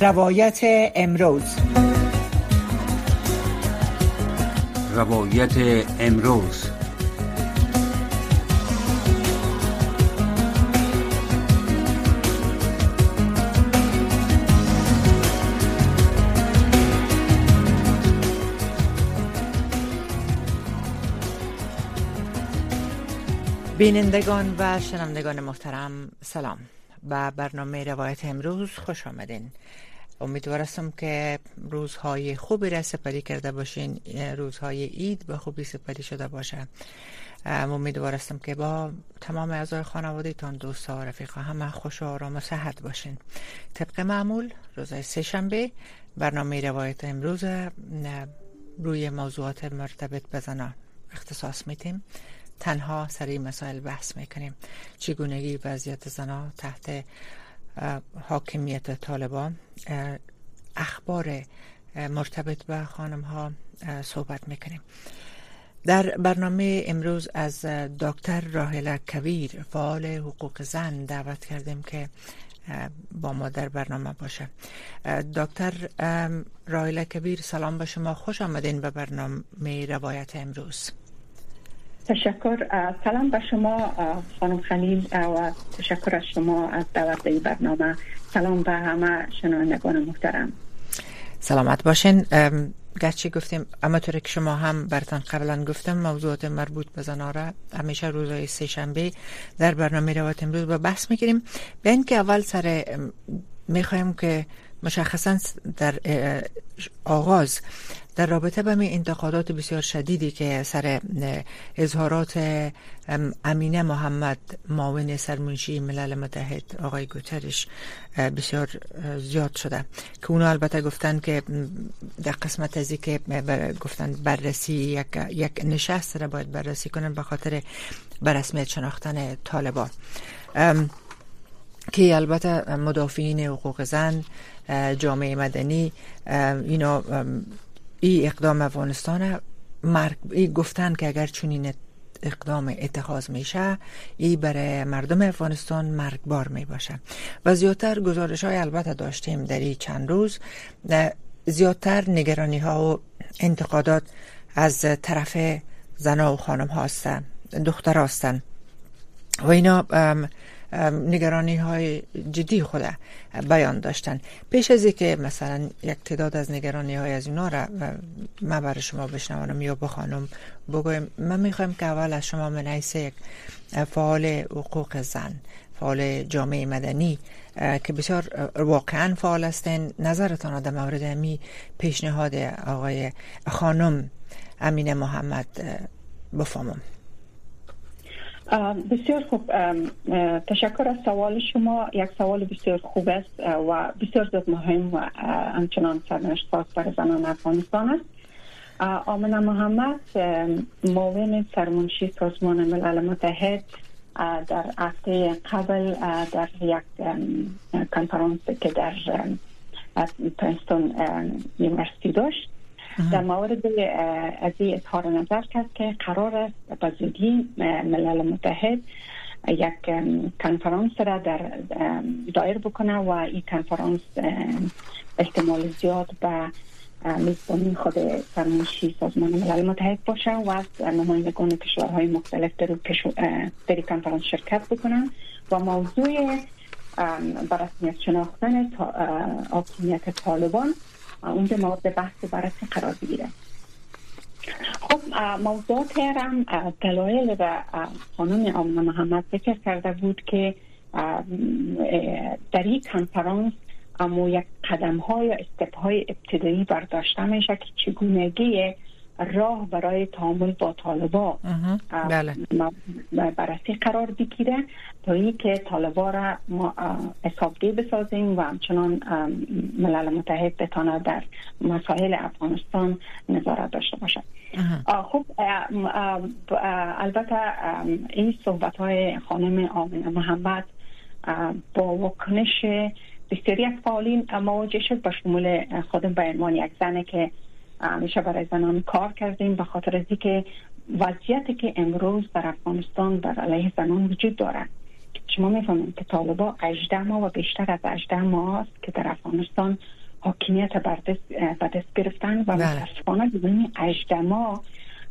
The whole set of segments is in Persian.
روایت امروز. روایت امروز. بینندگان و شنوندگان محترم سلام. به برنامه روایت امروز خوش آمدین. امیدوارم که روزهای خوبی را سپری کرده باشین روزهای عید به خوبی سپری شده باشه. امیدوارم که با تمام اعضای خانوادهتان دوستا و رفیقا همه خوش و آرام و صحت باشین. طبق معمول روز سه شنبه برنامه روایت امروز روی موضوعات مرتبط به زنان اختصاص میتیم تنها سری مسائل بحث می‌کنیم. چگونگی وضعیت زنان تحت حاکمیت طالبان اخبار مرتبط به خانم ها صحبت می‌کنیم. در برنامه امروز از دکتر راهله کویر فعال حقوق زن دعوت کردیم که با ما در برنامه باشه. دکتر راهله کبیر سلام به شما. خوش آمدین به برنامه روایت امروز. تشکر سلام به شما خانم خلیل و تشکر از شما از دعوت این برنامه. سلام به همه شنوندگان محترم. سلامت باشین. گرچه گفتیم اما طور که شما هم برتان قبلا گفتم موضوعات مربوط به زناره. همیشه روزهای سه شنبه در برنامه روایت امروز با بحث می‌کنیم به اینکه اول سر می‌خوایم که مشخصا در آغاز در رابطه به می انتقادات بسیار شدیدی که سر اظهارات امینه محمد معاون سرمنشی ملل متحد آقای گوترش بسیار زیاد شده که اونا البته گفتن که در قسمت از که گفتن بررسی یک, یک نشست را باید بررسی کنن به خاطر برسمیت شناختن طالبان. که البته مدافعین حقوق زن جامعه مدنی اینا ای اقدام افغانستان مرگ ای گفتن که اگر چنین اقدام اتخاذ میشه ای برای مردم افغانستان مرگبار می باشه و زیادتر گزارش های البته داشتیم در این چند روز. زیادتر نگرانی ها و انتقادات از طرف زنا و خانم هستن دختر هستن. و اینا نگرانی های جدی خود بیان داشتن. پیش از که مثلا یک تعداد از نگرانی های از اینا را من برای شما بشنوانم یا بخوانم بگویم من می‌خوایم که اول از شما من یک فعال حقوق زن فعال جامعه مدنی که بسیار واقعا فعال هستین. نظرتان در مورد امی پیشنهاد آقای خانم امین محمد بفهمم بسیار خوب. تشکر از سوال شما. یک سوال بسیار خوب است و بسیار زیاد مهم و همچنان سرنوشت خاص برای زنان افغانستان است. آمنه محمد معاون سرمنشی سازمان ملل متحد در هفته قبل در یک کنفرانس که در پرنستون university داشت. در مورد از این اظهار نظر کرد که قرار است به زودی ملل متحد یک کنفرانس را در دایر بکنه و این کنفرانس احتمال زیاد به میزبانی خود فرمایشی سازمان ملل متحد باشه و از نمایندگان کشورهای مختلف در, در کنفرانس شرکت بکنن و موضوع برسمیت شناختن حاکمیت طالبان اونجا مورد بحث بررسی قرار بگیره. خب موضوعات هم دلایل و خانم آمنه محمد ذکر کرده بود که در این کنفرانس اما یک قدم های استپ های ابتدایی برداشته میشه که چگونگی راه برای تعامل با طالبا بله. بررسی قرار بگیره تا اینکه طالبا را ما حسابدهی بسازیم و همچنان ملل متحد بتانه در مسائل افغانستان نظارت داشته باشد خب البته این صحبت های خانم آمنه محمد با وکنش بسیاری از فعالین مواجه شد با شمول خودم به عنوان یک زنه که همیشه برای زنان کار کردیم به خاطر از که وضعیتی که امروز در افغانستان بر علیه زنان وجود دارد شما می‌فهمید که طالبا 18 ماه و بیشتر از 18 ماه است که در افغانستان حاکمیت به دست گرفتن و بله. متاسفانه بدون 18 ماه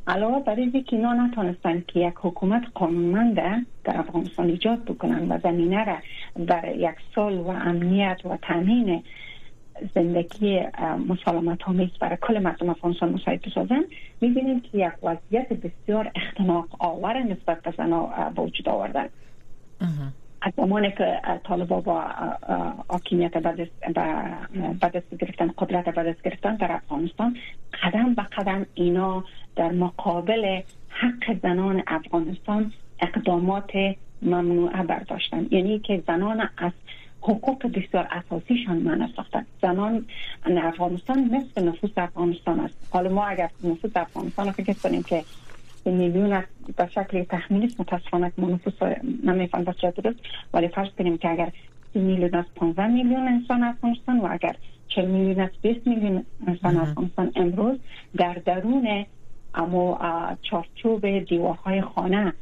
علاوه بر اینکه که اینا نتونستن که یک حکومت قانونمنده در افغانستان ایجاد بکنن و زمینه را بر یک سال و امنیت و تامین زندگی مسالمت آمیز برای کل مردم افغانستان مساعد بسازن می‌بینیم که یک وضعیت بسیار اختناق آور نسبت به زنا به وجود آوردن از زمانی که طالبا با حاکمیت به دست گرفتن قدرت به دست گرفتن در افغانستان قدم به قدم اینا در مقابل حق زنان افغانستان اقدامات ممنوعه برداشتن. یعنی که زنان از حقوق بسیار اساسیشان من ساختن. زنان افغانستان نصف نفوس افغانستان است. حالا ما اگر نفوس افغانستان فکر کنیم که میلیون است به شکل تخمینی است متاسفانه که نفوس نمیفهم بسیار درست. ولی فرض کنیم که اگر میلیون است 15 میلیون انسان افغانستان و اگر 40 میلیون است 20 میلیون انسان افغانستان امروز در درون اما چارچوب دیوارهای خانه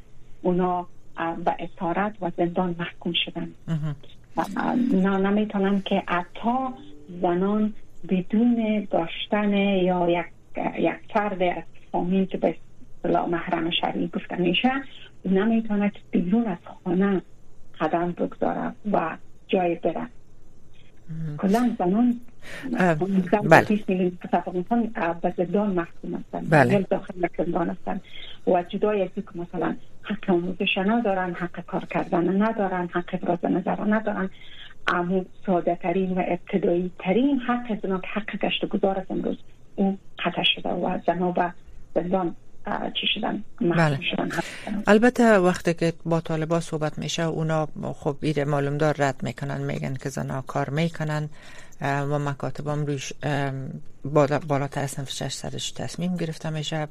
اونا به اسارت و زندان محکوم شدن. نه نمی‌تونن که حتی زنان بدون داشتن یا یک, یک فرد از فامیل که به محرم شرعی گفته میشه نمی‌تونه که بیرون از خانه قدم بگذاره و جای بره. کلا زنان بله. به زندان محکوم هستند بله. داخل زندان هستند و جدای از که مثلا حق آموزش ندارن حق کار کردن ندارن حق ابراز نظر ندارن. اما ساده ترین و ابتدایی ترین حق زنا که حق گشت گذار است امروز اون قطع شده و زنا به زندان چی شدن؟ بله. شدن البته وقتی که با طالبا صحبت میشه اونا خب ایره معلوم دار رد می‌کنن میگن که زنا کار می‌کنن. و مکاتب هم روش بالاتر از شش سرش تصمیم گرفته میشه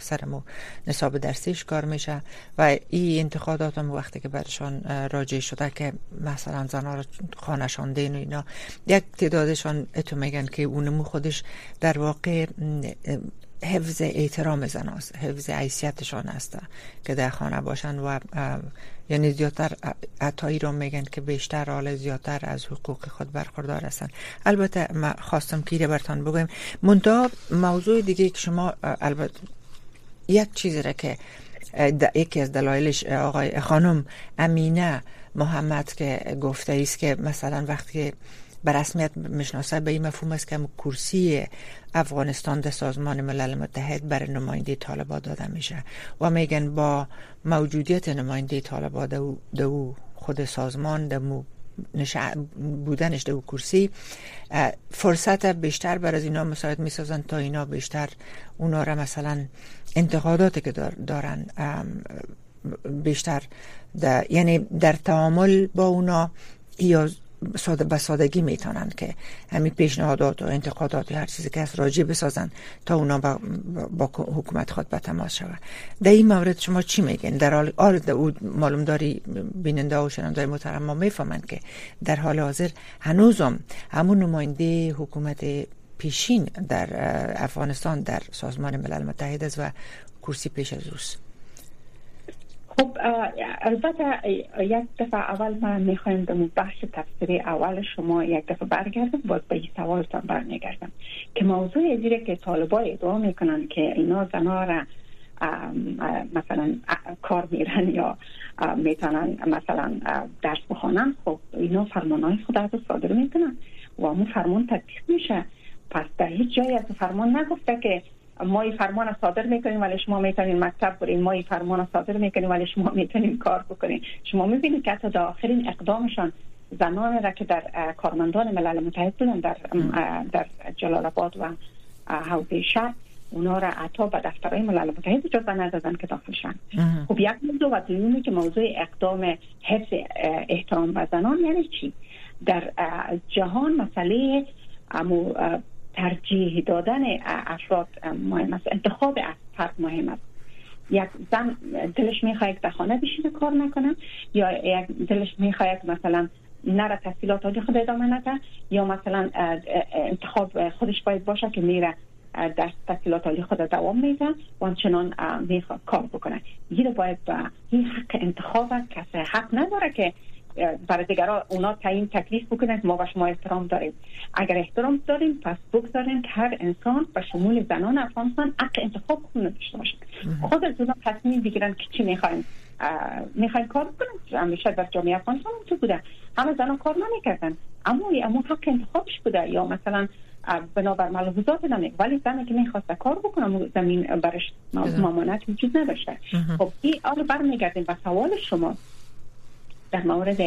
سرمو نصاب درسیش کار میشه و این انتقادات وقتی که برشان راجع شده که مثلا زنها را خانشان دین و اینا یک تعدادشان اتو میگن که اونمو خودش در واقع حفظ احترام زناست حفظ عیسیتشان است که در خانه باشن و یعنی زیادتر عطایی رو میگن که بیشتر حال زیادتر از حقوق خود برخوردار هستن. البته ما خواستم که برتان بگویم منتها موضوع دیگه که شما البته یک چیزی را که یکی از دلایلش آقای خانم امینه محمد که گفته است که مثلا وقتی به رسمیت می‌شناسه به این مفهوم است که کرسی افغانستان در سازمان ملل متحد برای نماینده طالبا داده میشه و میگن با موجودیت نماینده طالبا دو خود سازمان دمو بودنش دو کرسی فرصت بیشتر بر از اینا مساعد می‌سازن تا اینا بیشتر اونا را مثلا انتقاداتی که دارن بیشتر یعنی در تعامل با اونا یا ساده به سادگی می‌تونن که همین پیشنهادات و انتقادات و هر چیزی که از راجع بسازن تا اونا با, با حکومت خود به تماس شود در این مورد شما چی میگن در حال آر او معلوم داری بیننده و شنونده محترم ما می‌فهمند که در حال حاضر هنوزم همون نماینده حکومت پیشین در افغانستان در سازمان ملل متحد است و کرسی پیش از اوست. خب البته یک دفعه اول من می‌خوایم به بحث تفسیری اول شما یک دفعه برگردم باز به این سوالتان برمیگردم. که موضوع ازیره که طالبا ادعا می‌کنن که اینا زنا را مثلا کار میرن یا می‌تونن مثلا درس بخوانن خب اینا فرمان های خود از صادر می‌کنن و همون فرمان تطبیق میشه. پس در هیچ جایی از فرمان نگفته که ما این فرمان صادر می‌کنیم ولی شما می‌تونین مکتب برین ما این فرمان صادر می‌کنیم ولی شما می‌تونین کار بکنین. شما می‌بینید که حتی در آخرین اقدامشان زنان را که در کارمندان ملل متحد بودن در در جلال آباد و حوزه شهر اونا را عطا به دفترهای ملل متحد اجازه ندادن که داخل شن خب یک موضوع و دومی که موضوع اقدام حفظ احترام و زنان یعنی چی؟ در جهان مسئله امو ترجیح دادن افراد مهم است. انتخاب فرد مهم است. یک زن دلش می‌خواد در خانه بشینه کار نکنه یا یک دلش می‌خواد مثلا نره تحصیلات خود ادامه نده یا مثلا انتخاب خودش باید باشه که میره در تحصیلات عالی خود دوام میده و همچنان می‌خواد کار بکنه. این باید به این حق انتخاب کسی حق نداره که برای دیگران اونا تعیین تکلیف بکنند ما به شما احترام داریم. اگر احترام داریم پس بگذاریم که هر انسان به شمول زنان افغانستان حق انتخاب خود داشته باشند خود از اونا تصمیم بگیرن که چی می‌خواین. می‌خواین کار بکنن؟ همیشه در جامعه افغانستان تو بوده. همه زنان کار نمی‌کردن. اما اما حق انتخابش بوده. یا مثلا بنابر ملحوظات نمی ولی زنی که می‌خواست کار بکنم زمین برش مامانت وجود نداشته. خب این آره برمیگردیم به سوال شما. در مورد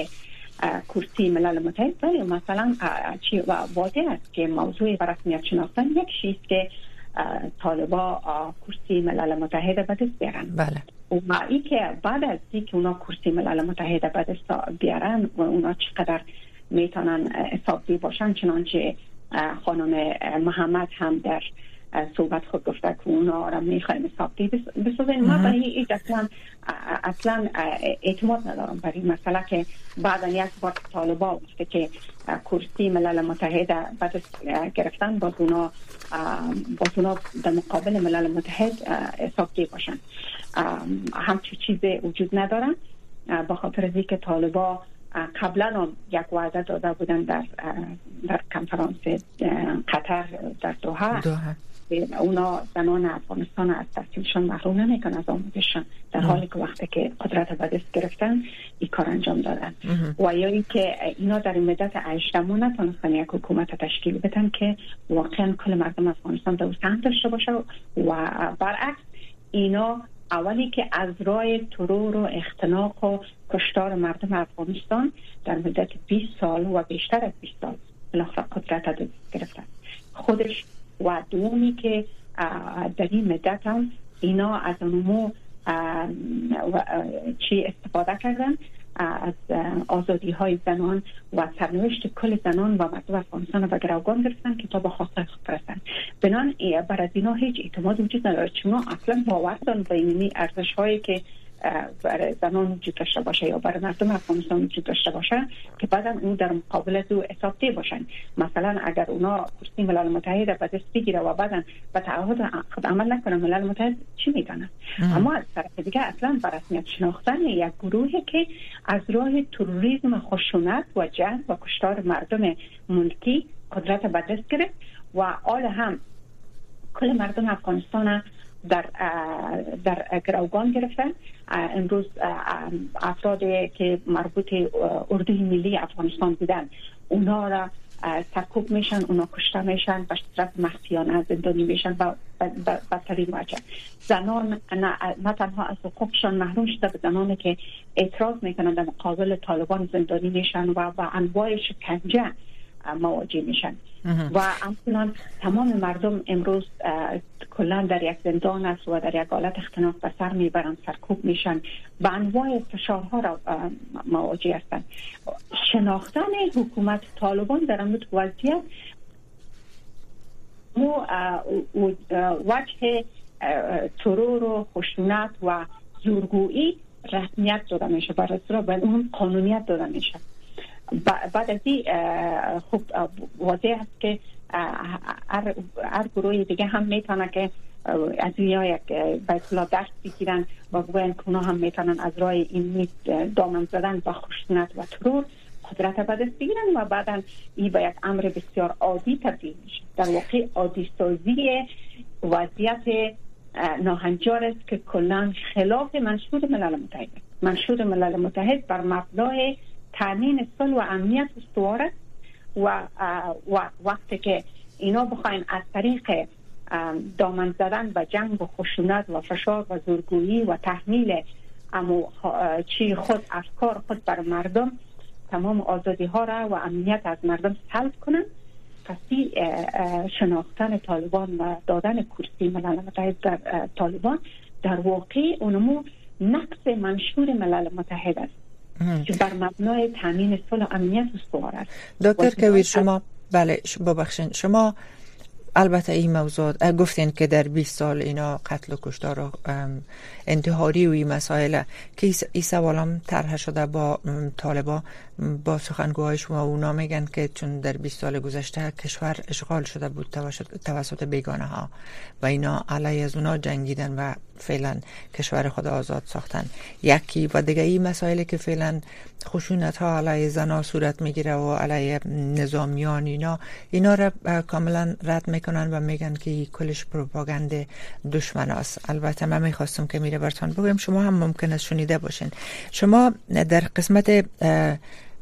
کرسی ملل متحد. ولی مثلا چی واضح است که موضوع رسمیت شناختن یک چیز که طالبا کرسی ملل متحد به دست بیارن. بله. و ای که بعد از ای که اونا کرسی ملل متحد به دست بیارن و اونا چقدر می‌تونن حسابی باشن چنانچه خانم محمد هم در صحبت خود گفته که اونا را می‌خوایم حسابی بسازین. ما برای این اصلا اصلا اعتماد ندارم برای مسئله که بعدا یک بار طالبا گفته که کرسی ملل متحد بعد گرفتن باز اونا باز اونا در مقابل ملل متحد حسابی باشن. همچی چیز وجود ندارن با خاطر از که طالبا قبلا هم یک وعده داده بودن در در کنفرانس قطر در دوحه. اونا زنان افغانستان از تحصیلشان محروم نمیکن از آموزششان در حالی که وقتی که قدرت به دست گرفتن این کار انجام دادن و یا که اینا در این مدت اجتماع نتونستن یک حکومت تشکیل بدن که واقعا کل مردم افغانستان در سهم داشته باشه و برعکس اینا اولی که از راه ترور و اختناق و کشتار مردم افغانستان در مدت 20 سال و بیشتر از 20 سال بالاخره قدرت گرفتن خودش و دومی که در این مدت هم اینا از اونمو چی استفاده کردن؟ از آزادی های زنان و سرنوشت کل زنان و مردم افغانستان و گروگان گرفتن که تا به خواسته خود برسن بنان بر از اینا هیچ اعتماد وجود نداره چون اصلا باور دارن به ارزش هایی که برای زنان وجود داشته باشه یا برای مردم افغانستان وجود داشته باشه که بعدا اون در مقابل دو حساب باشن. مثلا اگر اونا کرسی ملل متحد به دست بگیره و بعدا به تعهد خود عمل نکنه ملل متحد چی میدانه اما از طرف دیگه اصلا بر رسمیت شناختن یک گروهی که از راه تروریسم خشونت و جنگ و کشتار مردم ملکی قدرت به دست گرفت و آل هم کل مردم افغانستان در در گروگان گرفتن. امروز افرادی که مربوط اردوی ملی افغانستان بودن اونا را سرکوب میشن اونا کشته میشن به صورت مخفیانه زندانی میشن و بدترین وجه. زنان نه تنها از حقوقشان محروم شده به زنانی که اعتراض می‌کنن در مقابل طالبان زندانی میشن و با انواع شکنجه مواجه میشن. و همچنان تمام مردم امروز کلا در یک زندان است و در یک حالت اختناق به سر می‌برند سرکوب میشن. و انواع فشارها را مواجه هستند. شناختن حکومت طالبان در امروز وضعیت وجه ترور و خشونت و زورگویی رسمیت داده میشه. برای به اون قانونیت داده میشه. بعد از این خوب واضح است که هر گروه دیگه هم می‌تونه که از اینها یک به درس بگیرن و بگوین که هم می‌تونن از راه این دامن زدن و خشونت و ترور قدرت به دست بگیرن و بعدا این به یک امر بسیار عادی تبدیل میشه در واقع عادی سازی وضعیت ناهنجار است که کلا خلاف منشور ملل متحد منشور ملل متحد بر مبنای تامین صلح و امنیت استوار و, و وقتی که اینا بخواین از طریق دامن زدن و جنگ و خشونت و فشار و زورگویی و تحمیل امو چی خود افکار خود بر مردم تمام آزادی ها را و امنیت از مردم سلب کنند پسی شناختن طالبان و دادن کرسی ملل متحد در طالبان در واقع اونمو نقص منشور ملل متحد است. که بر مبنای تامین صلح و امنیت استوار است. دکتر کویر شما بله ببخشید شما البته این موضوع گفتین که در 20 سال اینا قتل و کشتار و انتحاری و این مسائل که این سوال هم طرح شده با طالبا. با سخنگوهای شما اونا میگن که چون در 20 سال گذشته کشور اشغال شده بود توسط بیگانه ها و اینا علیه از اونا جنگیدن و فعلا کشور خود آزاد ساختن. یکی و دیگه این مسائلی که فعلا خشونت ها علیه زنا صورت می‌گیره و علیه نظامیان اینا اینا را کاملا رد می‌کنن و میگن که کلش پروپاگند دشمن است. البته من می‌خواستم که میره برتان بگویم شما هم ممکن است شنیده باشین. شما در قسمت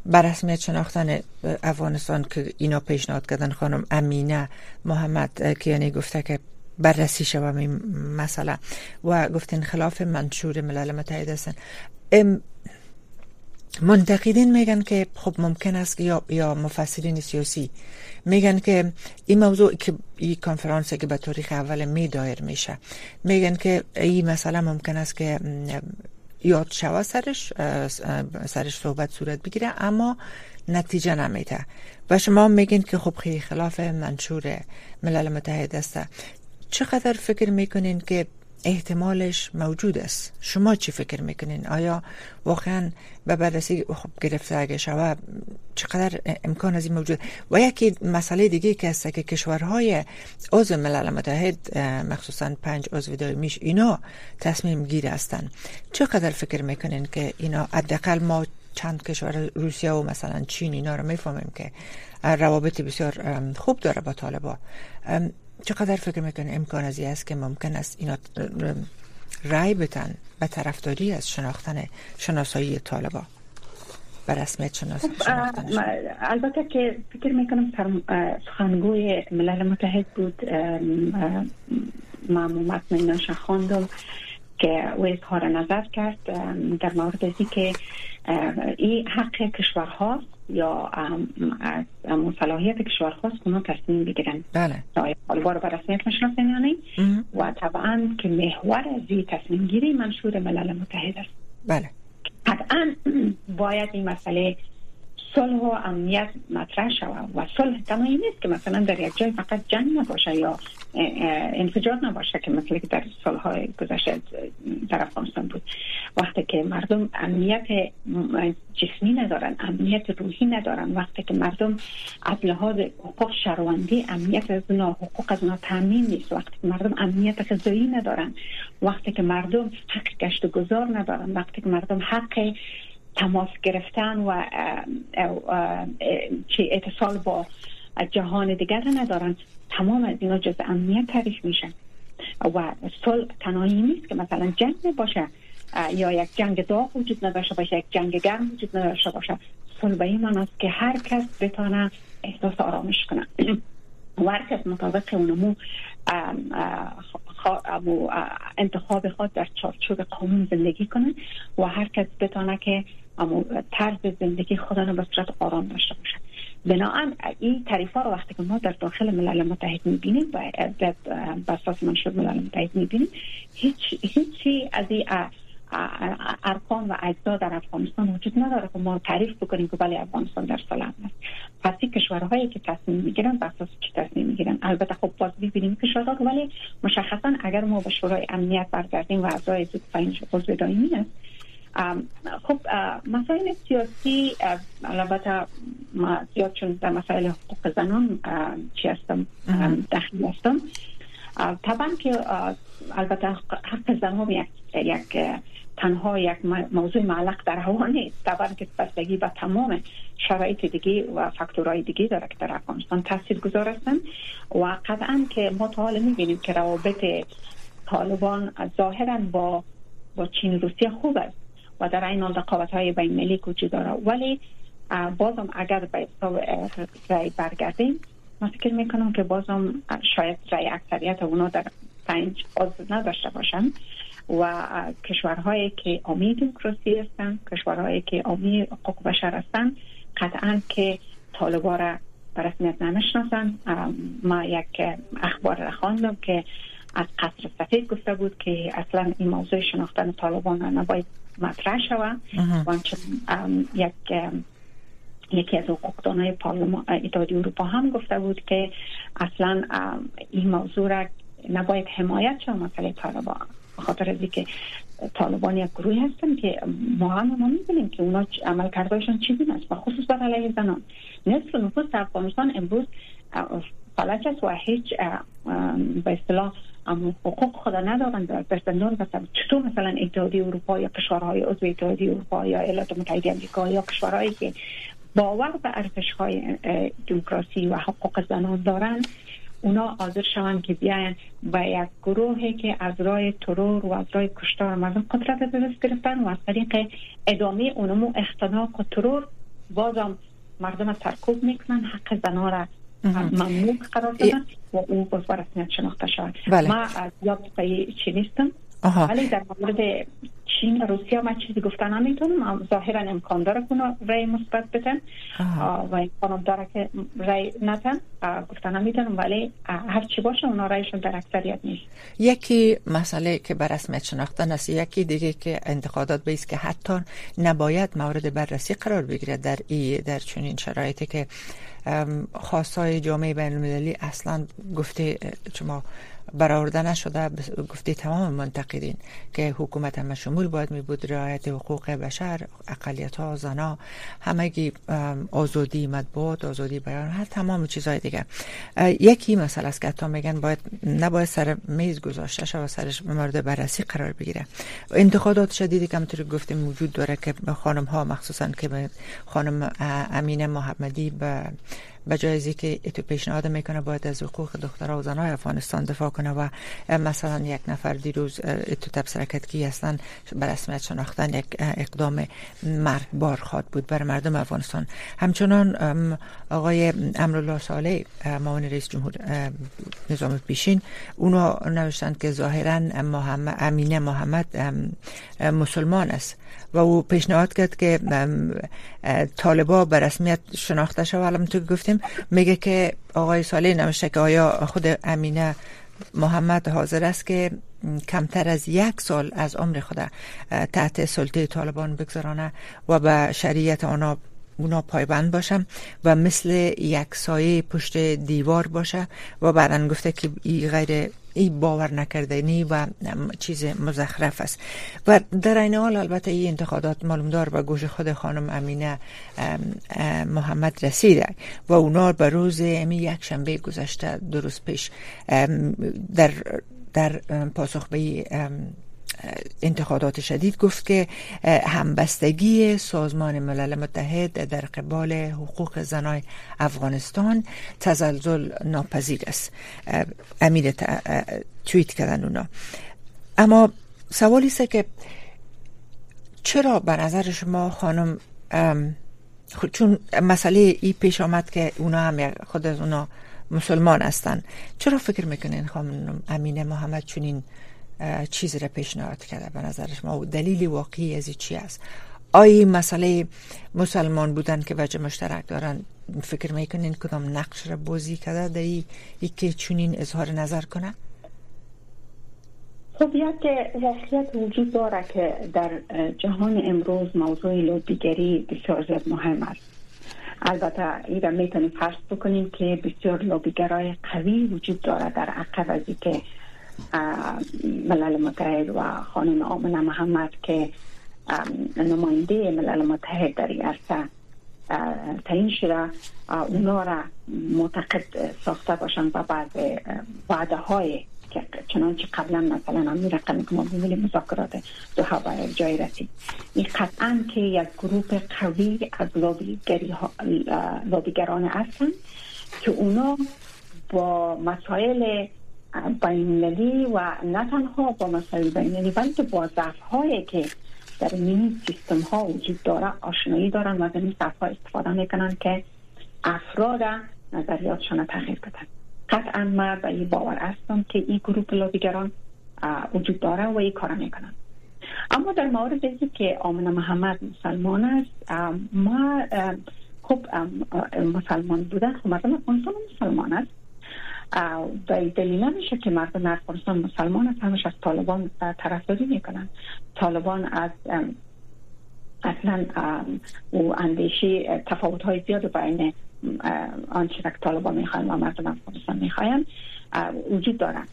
بر رسمیت شناختن افغانستان که اینا پیشنهاد کردن خانم امینه محمد کیانی گفته که بررسی شوم این مسئله. و گفتین خلاف منشور ملل متحد هستن. منتقدین میگن که خب ممکن است یا یا مفسرین سیاسی میگن که این موضوع که این کنفرانس که به تاریخ اول می دایر میشه. میگن که این مسئله ممکن است که یاد شوه سرش سرش صحبت صورت بگیره اما نتیجه نمیده. و شما میگین که خب خلاف منشور ملل متحد است چقدر فکر می‌کنین که احتمالش موجود است؟ شما چی فکر می‌کنین؟ آیا واقعا به بررسی خب گرفته اگه شوه چقدر امکان از این موجود؟ و یکی مسئله دیگه که هست که کشورهای عضو ملل متحد مخصوصا پنج عضو دائمیش اینا تصمیم گیر هستن. چقدر فکر می‌کنین که اینا حداقل ما چند کشور روسیه و مثلا چین اینا رو می‌فهمیم که روابط بسیار خوب داره با طالبا؟ چقدر فکر می‌کنه امکان ازی است که ممکن است اینا رای بتن به طرفداری از شناختن شناسایی طالبا به رسمیت شناس البته که فکر می‌کنم سخنگوی ملل متحد بود من مطمئنا خواندم که او اظهار نظر کرد در مورد که این حق کشورهاست یا صلاحیت کشور خاص اونا تصمیم بگیرن بله. حالا به رسمیت مشناسن یعنی و طبعا که محور از این تصمیم گیری منشور ملل متحد است. بله. قطعا باید این مسئله صلح و امنیت مطرح شود و صلح تنهایی نیست که مثلا در یک جای فقط جنگ نباشه یا انفجار نباشه که مثل که در سالهای گذشته در افغانستان بود. وقتی که مردم امنیت جسمی ندارن امنیت روحی ندارن وقتی که مردم از لحاظ حقوق شهروندی امنیت از اونا حقوق از اونا تامین نیست. وقتی که مردم امنیت غذایی ندارن وقتی که مردم حق گشت و گذار ندارن وقتی که مردم حق تماس گرفتن و چه اتصال با جهان دیگر ندارن. تمام از اینا جز امنیت تعریف میشن و صلح تنهایی نیست که مثلا جنگ باشه یا یک جنگ داغ وجود نداشته باشه یک جنگ گرم وجود نداشته باشه. صلح به این است که هر کس بتانه احساس آرامش کنه. و هر کس مطابق اونمو انتخاب خود در چارچوب قانون زندگی کنه. و هر کس بتانه که طرز زندگی خودانو به صورت آرام داشته باشه. بنابراین این تعریف رو وقتی که ما در داخل ملل متحد می‌بینیم و در اساس منشور ملل متحد می‌بینیم هیچ هیچی از این ارکان و اجزا در افغانستان وجود نداره که ما تعریف بکنیم که بله افغانستان در سلام است. پس کشورهایی که تصمیم می‌گیرن بر اساس چی تصمیم می‌گیرن؟ البته خب باز ببینیم کشورها ولی مشخصا اگر ما به شورای امنیت برگردیم و اعضای زود پنج عضو دائمی است خب مسائل سیاسی البته زیاد چون در مسائل حقوق زنان چی هستم؟ دخیل هستم. طبعا که البته حق زنان یک, یک تنها یک موضوع معلق در هوا نیست. طبعا که بستگی به تمام شرایط دیگه و فاکتورهای دیگه داره که در افغانستان تاثیر گذار هستن. و قطعا که ما تا حال می‌بینیم که روابط طالبان ظاهرا با با چین روسیه خوب است. و در این حال رقابت های بین ملی وجود داره ولی بازم اگر به رای برگردیم من فکر می‌کنم که بازم شاید رای اکثریت اونا در پنج عضو نداشته باشن و کشورهایی که آمی دموکراسی هستن کشورهایی که آمی حقوق بشر هستن قطعا که طالبا را به رسمیت نمی‌شناسن. ما یک اخبار را خواندم که از قصر سفید گفته بود که اصلا این موضوع شناختن طالبان نباید مطرح شود. و یک یکی از حقوقدانای پارلمان اتحادیه اروپا هم گفته بود که اصلا این موضوع را نباید حمایت شد مسئله طالبان. خاطر از که طالبان یک گروهی هستن که ما هم ما می‌دونیم که اونا عمل کردهشون چیزی نیست. و خصوص بر علیه زنان. نصف نفوس افغانستان امروز فلج است و هیچ به اصطلاح حقوق خدا ندارن. در زندان بسن چطور مثلا اتحادیه اروپا یا کشورهای عضو اتحادیه اروپا یا ایالات متحده آمریکا یا کشورهایی که باور به ارزش های دموکراسی و حقوق زنان دارن اونا حاضر شوند که بیاین و یک گروهی که از رای ترور و از رای کشتار مردم قدرت دست گرفتن و از طریق ادامه اونمو اختناق و ترور بازم مردم ترکوب می‌کنن حق زنها را ممنوع قرار دادن و او باز رسمیت شناخته شد بله. ما از یاد چی نیستم ولی در مورد چین و روسیه ما چیزی گفتن نمی‌تونم ظاهرا امکان داره کنه رای مثبت بدن و امکان داره که رای ندن گفتن نمی‌تونم ولی هر چی باشه اونا رایشون در اکثریت نیست یکی مسئله که بر رسمیت شناختن است یکی دیگه که انتقادات به که حتی نباید مورد بررسی قرار بگیرد در ای در چنین شرایطی که خواستای جامعه بین المللی اصلا گفته شما برآورده نشده. گفته تمام منتقدین که حکومت هم شمول باید می بود رعایت حقوق بشر اقلیت ها زنا همگی آزادی مطبوعات آزادی بیان هر تمام چیزهای دیگه. یکی مسئله است که تا میگن باید نباید سر میز گذاشته شود و سرش مورد بررسی قرار بگیره. انتقادات شدیدی که همطور گفتیم وجود داره که خانم ها مخصوصا که خانم امینه محمدی به به جای که اتو پیشنهاد می‌کنه باید از حقوق دخترها و زنهای افغانستان دفاع کنه و مثلا یک نفر دیروز کرد که اصلا به رسمیت شناختن یک اقدام بار خواد بود بر مردم افغانستان. همچنان آقای امرالله صالح معاون رئیس جمهور نظام پیشین اونا نوشتند که ظاهرا محمد امینه محمد مسلمان است و او پیشنهاد کرد که طالبا به رسمیت شناخته شود. الان تو گفتیم میگه که آقای صالح نوشته که آیا خود امینه محمد حاضر است که کمتر از یک سال از عمر خود تحت سلطه طالبان بگذرانه و به شریعت آنها اونا پایبند باشم و مثل یک سایه پشت دیوار باشه و بعدا گفته که این غیر ای باور نکردنی و چیز مزخرف است. و در این حال البته این انتقادات معلومدار به گوش خود خانم امینه محمد رسیده. و اونا به روز امی یک شنبه گذشته درست پیش در در پاسخ به انتقادات شدید گفت که همبستگی سازمان ملل متحد در قبال حقوق زنای افغانستان تزلزل ناپذیر است. امیر توییت کردن اونا. اما سوالی است که چرا به نظر شما خانم چون مسئله ای پیش آمد که اونا هم خود از اونا مسلمان هستن چرا فکر می‌کنین خانم امینه محمد چونین چیزی را پیشنهاد کرده به نظرش ما دلیل واقعی از چی است؟ آیا مسئله مسلمان بودن که وجه مشترک دارن فکر می‌کنین کدام نقش را بازی کرده؟ در ای, ای که چونین اظهار نظر کنه؟ خب یک واقعیت وجود داره که در جهان امروز موضوع لوبیگری بسیار زیاد مهم است. البته این را می‌تونیم فرض بکنیم که بسیار لوبیگرای قوی وجود داره در عقب از که ملل متحد و خانم آمنه محمد که نماینده ملل متحد در این عرصه تعیین شده اونا را معتقد ساخته باشن و بعد وعده های که چنانچه قبلا مثلا همین رقمی که ما ببینیم مذاکرات دوها به جای رسید این قطعا که یک گروه قوی از لابیگران هستند که اونا با مسائل بینالمللی و نه تنها با مسائل بینالمللی بلکه با ضعف هایی که در این سیستم ها وجود داره آشنایی دارن و از این ضعف استفاده می‌کنن که افراد نظریاتشان تغییر بدن. قطعا من به این باور هستم که این گروه لابیگران وجود داره و این کار می‌کنن. اما در مورد اینکه که آمنه محمد مسلمان است ما خب مسلمان بودن خب افغانستان مسلمان است. و دلیل نمیشه که مردم افغانستان مسلمان است همش از طالبان طرفداری می‌کنن. طالبان از اصلا او اندیشه تفاوت های زیاد بین آنچه که طالبان می‌خواین و مردم افغانستان می‌خواین وجود دارن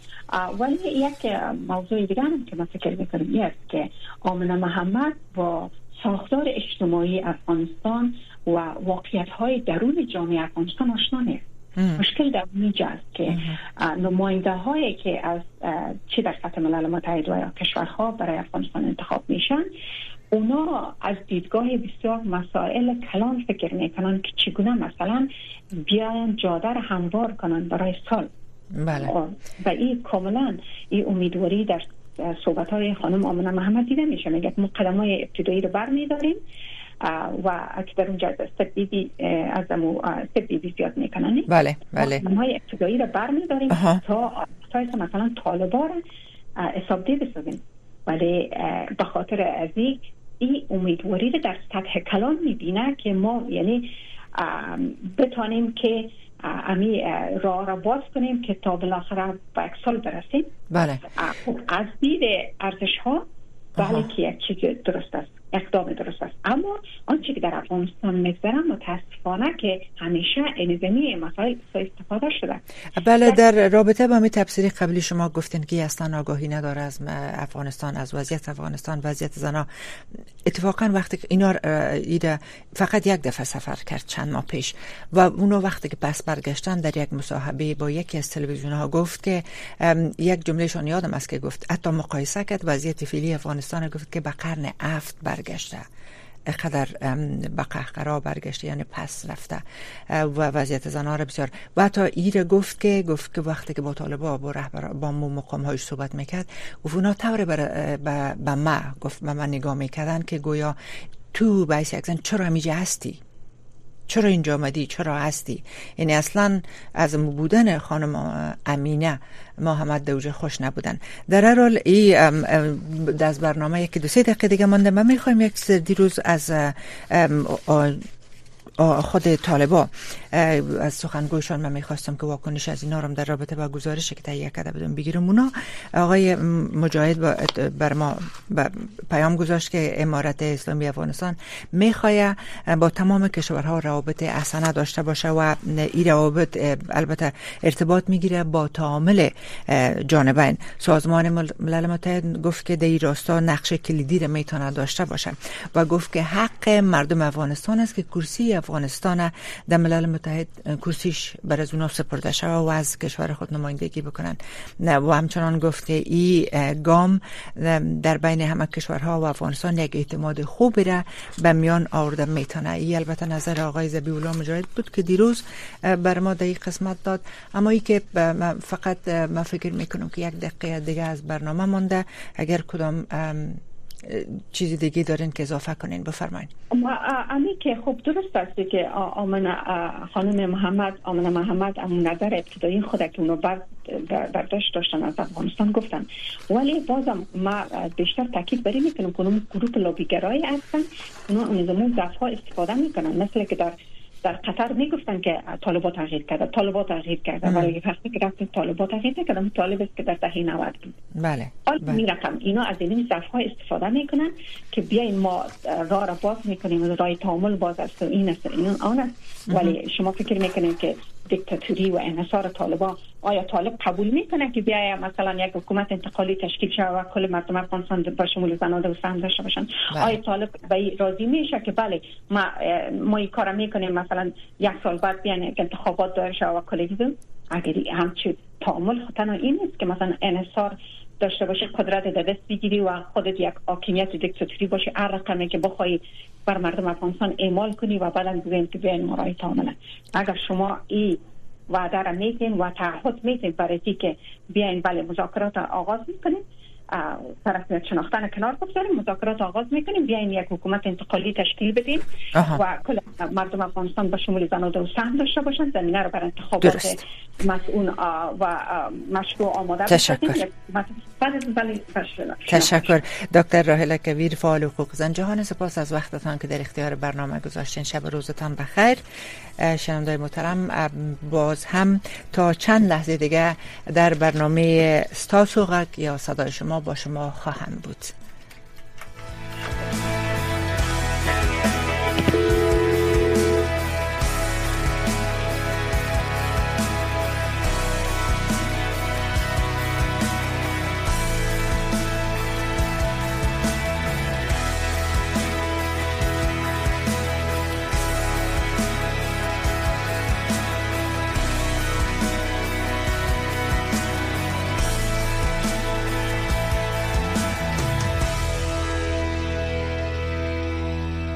ولی یک موضوع دیگر هم که من فکر می‌کنم است که آمنه محمد با ساختار اجتماعی افغانستان و واقعیت های درون جامعه افغانستان آشنا نیست. مشکل در اینجا است که نماینده هایی که از چی در سطح ملل متحد و کشورها برای افغانستان انتخاب میشن اونا از دیدگاه بسیار مسائل کلان فکر می‌کنن که چگونه مثلا بیاین جاده را هموار کنن برای سال. بله. و این کاملا این امیدواری در صحبت های خانم آمنه محمد دیده میشه میگه ما قدم های ابتدایی رو بر میداریم و در اونجا سب بی بی از امو سب بی بی زیاد می‌کنن. بله بله. های ابتدایی رو بر میداریم تا تا مثلا طالبا حساب بسازیم. ولی به خاطر از این امیدواری رو در سطح کلان می‌بینه که ما یعنی بتانیم که امی راه را باز کنیم که تا بالاخره به یک سال برسیم. بله. خب، از دید ارزش ها بله که یک چیز درست است. اقدام درست است. اما آنچه که در افغانستان میگذرم متاسفانه که همیشه انزمی مسائل استفاده شده. بله در رابطه با می تفسیری قبلی شما گفتین که اصلا آگاهی نداره از افغانستان از وضعیت افغانستان وضعیت زنا. اتفاقا وقتی که اینا ایده فقط یک دفعه سفر کرد چند ماه پیش و اونو وقتی که پس برگشتن در یک مصاحبه با یکی از تلویزیون ها گفت که یک جملهشان یادم است که گفت حتی مقایسه کرد وضعیت فعلی افغانستان گفت که به قرن افت برگشته. قدر به قهقرا برگشته یعنی پس رفته. و وضعیت زنها را بسیار. و تا ایر گفت که گفت که وقتی که با طالبا با رهبر با مقام هایش صحبت می‌کرد و اونا طور به ما گفت به من نگاه می‌کردن که گویا تو باعث یک زن چرا همیجه هستی؟ چرا اینجا آمدی؟ چرا هستی؟ یعنی اصلا از بودن خانم امینه محمد دوجه خوش نبودن. در هر حال ای از برنامه یکی دو سه دقیقه دیگه مانده. من می‌خوایم یک دیروز از خود طالبا از سخنگویشان من می‌خواستم که واکنش از اینا رو در رابطه با گزارش که تهیه کرده بودم بگیرم. اونا آقای مجاهد بر ما پیام گذاشت که امارت اسلامی افغانستان می‌خواه با تمام کشورها روابط احسنه داشته باشه و این روابط البته ارتباط می‌گیره با تعامل جانبین. سازمان ملل متحد گفت که در راستا نقش کلیدی رو می‌تونه داشته باشه و گفت که حق مردم افغانستان است که کرسی افغانستان در ملل متحد کرسیش بر از اونا سپرده شده و از کشور خود نمایندگی بکنن و همچنان گفته ای گام در بین همه کشورها و افغانستان یک اعتماد خوبی را به میان آورده می‌تونه. ای البته نظر آقای زبی الله مجاهد بود که دیروز بر ما در قسمت داد. اما ای که فقط من فکر می‌کنم که یک دقیقه دیگه از برنامه مونده اگر کدام چیزی دیگه دارین که اضافه کنین بفرمایید امی که خوب درست است که آمن خانم محمد آمن محمد امون نظر ابتدایی خود که اونو برداشت داشتن از افغانستان گفتن. ولی بازم ما بیشتر تاکید بری می‌کنم که گروپ لابیگرایی هستن اونا اون زمان دفعه استفاده می‌کنن. مثل که در در قطر می‌گفتن که طالبات تغییر کرده طالبات تغییر کرده. ولی وقتی که رفتیم طالبات تغییر نکردن طالب است که در دهه 90 بود. بله. حال بله. رقم اینا از این صفحه ها استفاده می‌کنن که بیاین ما راه را باز می‌کنیم راه تعامل باز است این است این. آن است. ولی شما فکر می‌کنید که دیکتاتوری و انحصار طالبان. آیا طالب قبول می‌کنه که بیای مثلا یک حکومت انتقالی تشکیل شود و کل مردم افغانستان با شمول زنان و سهم داشته باشن؟ بله. آیا طالب به راضی میشه که بله ما ما این کار می‌کنیم مثلا یک سال بعد بیان انتخابات داره شود و کل اگر همچی تعامل تنها این نیست که مثلا انحصار داشته باشه قدرت در دست بگیری و خودت یک حاکمیت دیکتاتوری باشه هر رقمی که بخوای بر مردم افغانستان اعمال کنی و بعدا بگوین که بیاین مرای تعامل اگر شما این وعده را میتین و تعهد میتین برای که بیاین بله مذاکرات آغاز می‌کنیم طرفیت شناختن کنار بگذاریم مذاکرات آغاز می‌کنیم بیاین یک حکومت انتقالی تشکیل بدیم و کل مردم افغانستان به شمول زن و سهم داشته باشند زمینه رو بر انتخابات مسئول و مشروع آماده تشکر. تشکر. دکتر راهله کویر فعال حقوق زن. جهان سپاس از وقتتان که در اختیار برنامه گذاشتین. شب روزتان بخیر. شنوندای محترم باز هم تا چند لحظه دیگه در برنامه ستاسو یا صدای شما ما با شما خواهم بود.